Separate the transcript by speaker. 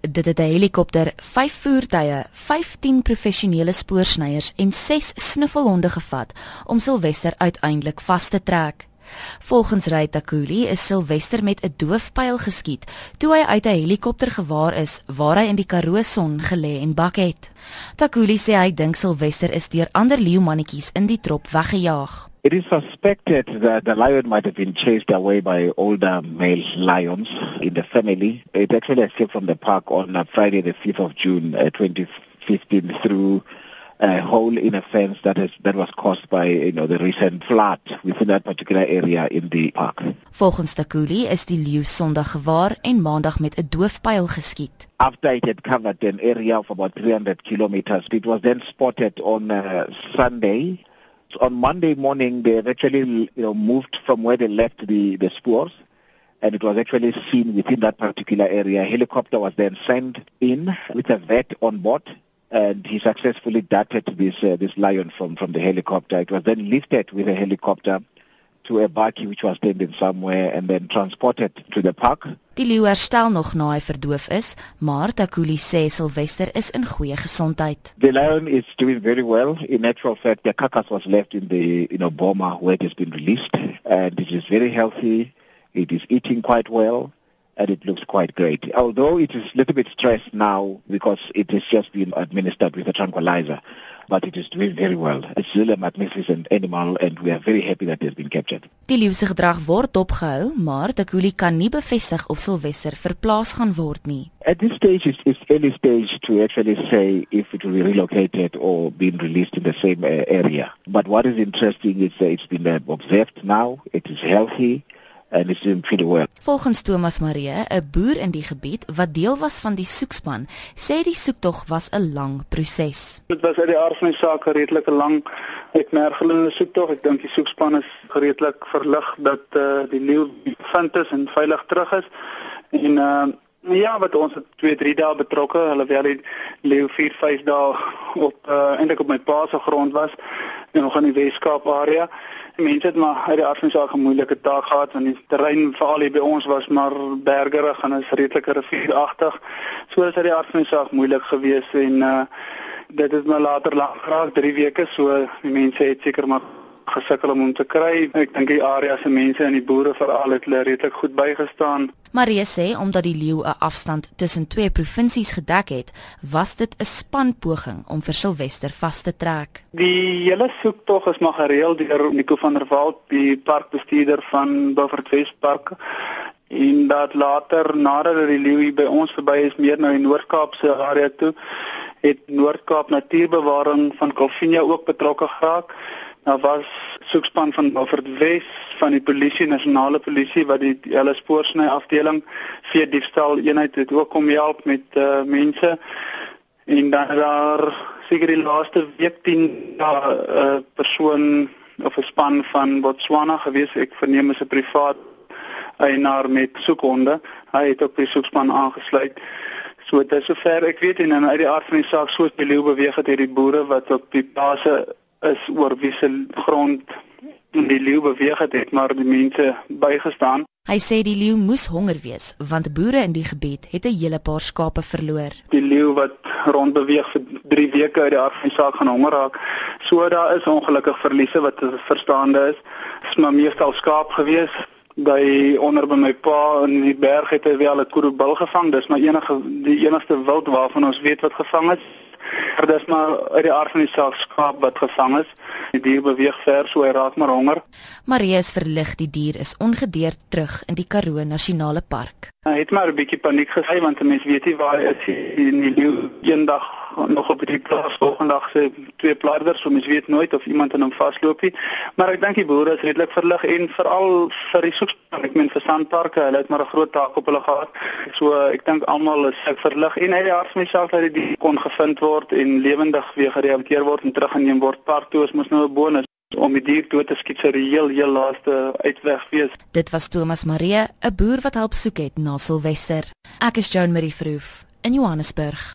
Speaker 1: Dit het 'n helikopter, 5 voertuie, 15 professionele spoorsnyers en 6 snuffelhonde gevat om Silwester uiteindelik vas te trek. Volgens Ray Takuli is Silwester met 'n doofpyl geskiet toe hy uit 'n helikopter gewaar is waar hy in die Karoo son gelê en bak het. Takuli sê hy dink Silwester is deur ander leeumannetjies in die trop weggejaag.
Speaker 2: It is suspected that the lion might have been chased away by older male lions in the family. It actually escaped from the park on Friday, the 5th of June, uh, 2015, through a hole in a fence that is that was caused by you know the recent flood within that particular area in the park.
Speaker 1: Volgens Takuli is die leeu Sondag gewaar en Maandag met 'n doofpyl geskiet.
Speaker 2: After it had covered an area of about 300 kilometers, it was then spotted on uh, Sunday on Monday morning, they actually you know, moved from where they left the, the spores, and it was actually seen within that particular area. A helicopter was then sent in with a vet on board, and he successfully darted this uh, this lion from, from the helicopter. It was then lifted with a helicopter to a bakkie which was tended somewhere and then transported to the park.
Speaker 1: Die leeu herstel nog na hy verdoof is, maar Takuli sê Silwester is in goeie gesondheid.
Speaker 2: The lion is doing very well. In natural fact, the carcass was left in the you know boma where it has been released and it is very healthy. It is eating quite well and it looks quite great. Although it is a little bit stressed now because it has just been administered with a tranquilizer, but it is doing very well. It's really a magnificent animal and we are very happy that it has been captured.
Speaker 1: Die leeu se gedrag word dopgehou, maar Takuli kan nie bevestig of Silwester verplaas gaan word nie.
Speaker 2: At this stage it's, it's early stage to actually say if it will be relocated or being released in the same uh, area. But what is interesting is that it's been uh, observed now, it is healthy and it's doing pretty well.
Speaker 1: Volgens Thomas Marie, 'n boer in die gebied wat deel was van die soekspan, sê die soektog was 'n lang proses.
Speaker 3: Dit was uit die aard van die saak 'n redelike lang uitmergelende soektog. Ek dink die soekspan is redelik verlig dat eh uh, die leeu vind is en veilig terug is. En uh, Ja, wat ons het 2, 3 dae betrokke, hulle wel die leeu 4, 5 dae op uh, eintlik op my pa se grond was en nog in die Weskaap area. Die mense het maar uit die aard van 'n moeilike taak gehad want die terrein veral hier by ons was maar bergerig en is redelike rivieragtig. So is uit die aard van die saak moeilik geweest en uh dit het maar later lank geraak, 3 weke, so die mense het seker maar gesukkel om hom te kry. Ek dink die area se mense en die boere veral het hulle redelik goed bygestaan.
Speaker 1: Marie sê omdat die leeu 'n afstand tussen twee provinsies gedek het, was dit 'n spanpoging om vir Silwester vas te trek.
Speaker 3: Die hele soektog is maar gereël deur Nico van der Walt, die parkbestuurder van Beaufort Wespark en dat later nadat die leeu by ons verby is meer na die Noord-Kaapse area toe, het Noord-Kaap Natuurbewaring van Kalvinia ook betrokke geraak. Daar was soekspan van Beaufort Wes van die polisie nasionale polisie wat die hele spoorsny afdeling vir diefstal eenheid het ook kom help met uh, mense. En dan daar seker die laaste week 10 daar 'n uh, persoon of 'n span van Botswana gewees. Ek verneem is 'n privaat eienaar met soekhonde hy het ook die soekspan aangesluit. So dit is sover ek weet en uit die aard van die saak soos die leeu beweeg het hierdie boere wat op die plase is oor wie se grond die leeu beweeg het, het maar die mense bygestaan.
Speaker 1: Hy sê die leeu moes honger wees want boere in die gebied het 'n hele paar skape verloor.
Speaker 3: Die leeu wat rond beweeg vir 3 weke uit die hart van die saak gaan honger raak. So daar is ongelukkig verliese wat verstaande is. Dit is maar meestal skaap gewees by onder by my pa in die berg het hy wel 'n koerobil gevang. Dis maar enige die enigste wild waarvan ons weet wat gevang is. Maar dis maar uit die aard van die saak skaap wat gevang is. Die dier beweeg ver so hy raak maar honger.
Speaker 1: Marie is verlig die dier is ongedeerd terug in die Karoo Nasionale Park.
Speaker 3: Hy het maar 'n bietjie paniek gekry want 'n mens weet nie waar hy is in die leeu eendag nog op die plaas volgende dag se twee plaarders so mens weet nooit of iemand aan hom vasloop nie maar ek dink die boere is redelik verlig en veral vir die soekspan ek meen vir sandparke hulle het maar 'n groot taak op hulle gehad so ek dink almal is ek verlig en uit die hart van myself dat dit kon gevind word en lewendig weer gerehabiliteer word en teruggeneem word park toe is mos nou 'n bonus om die dier dood te skiet sou die heel heel laaste uitweg wees.
Speaker 1: Dit was Thomas Marie, 'n boer wat help soek het na Silwester. Ek is Joan Marie Verhoef in Johannesburg.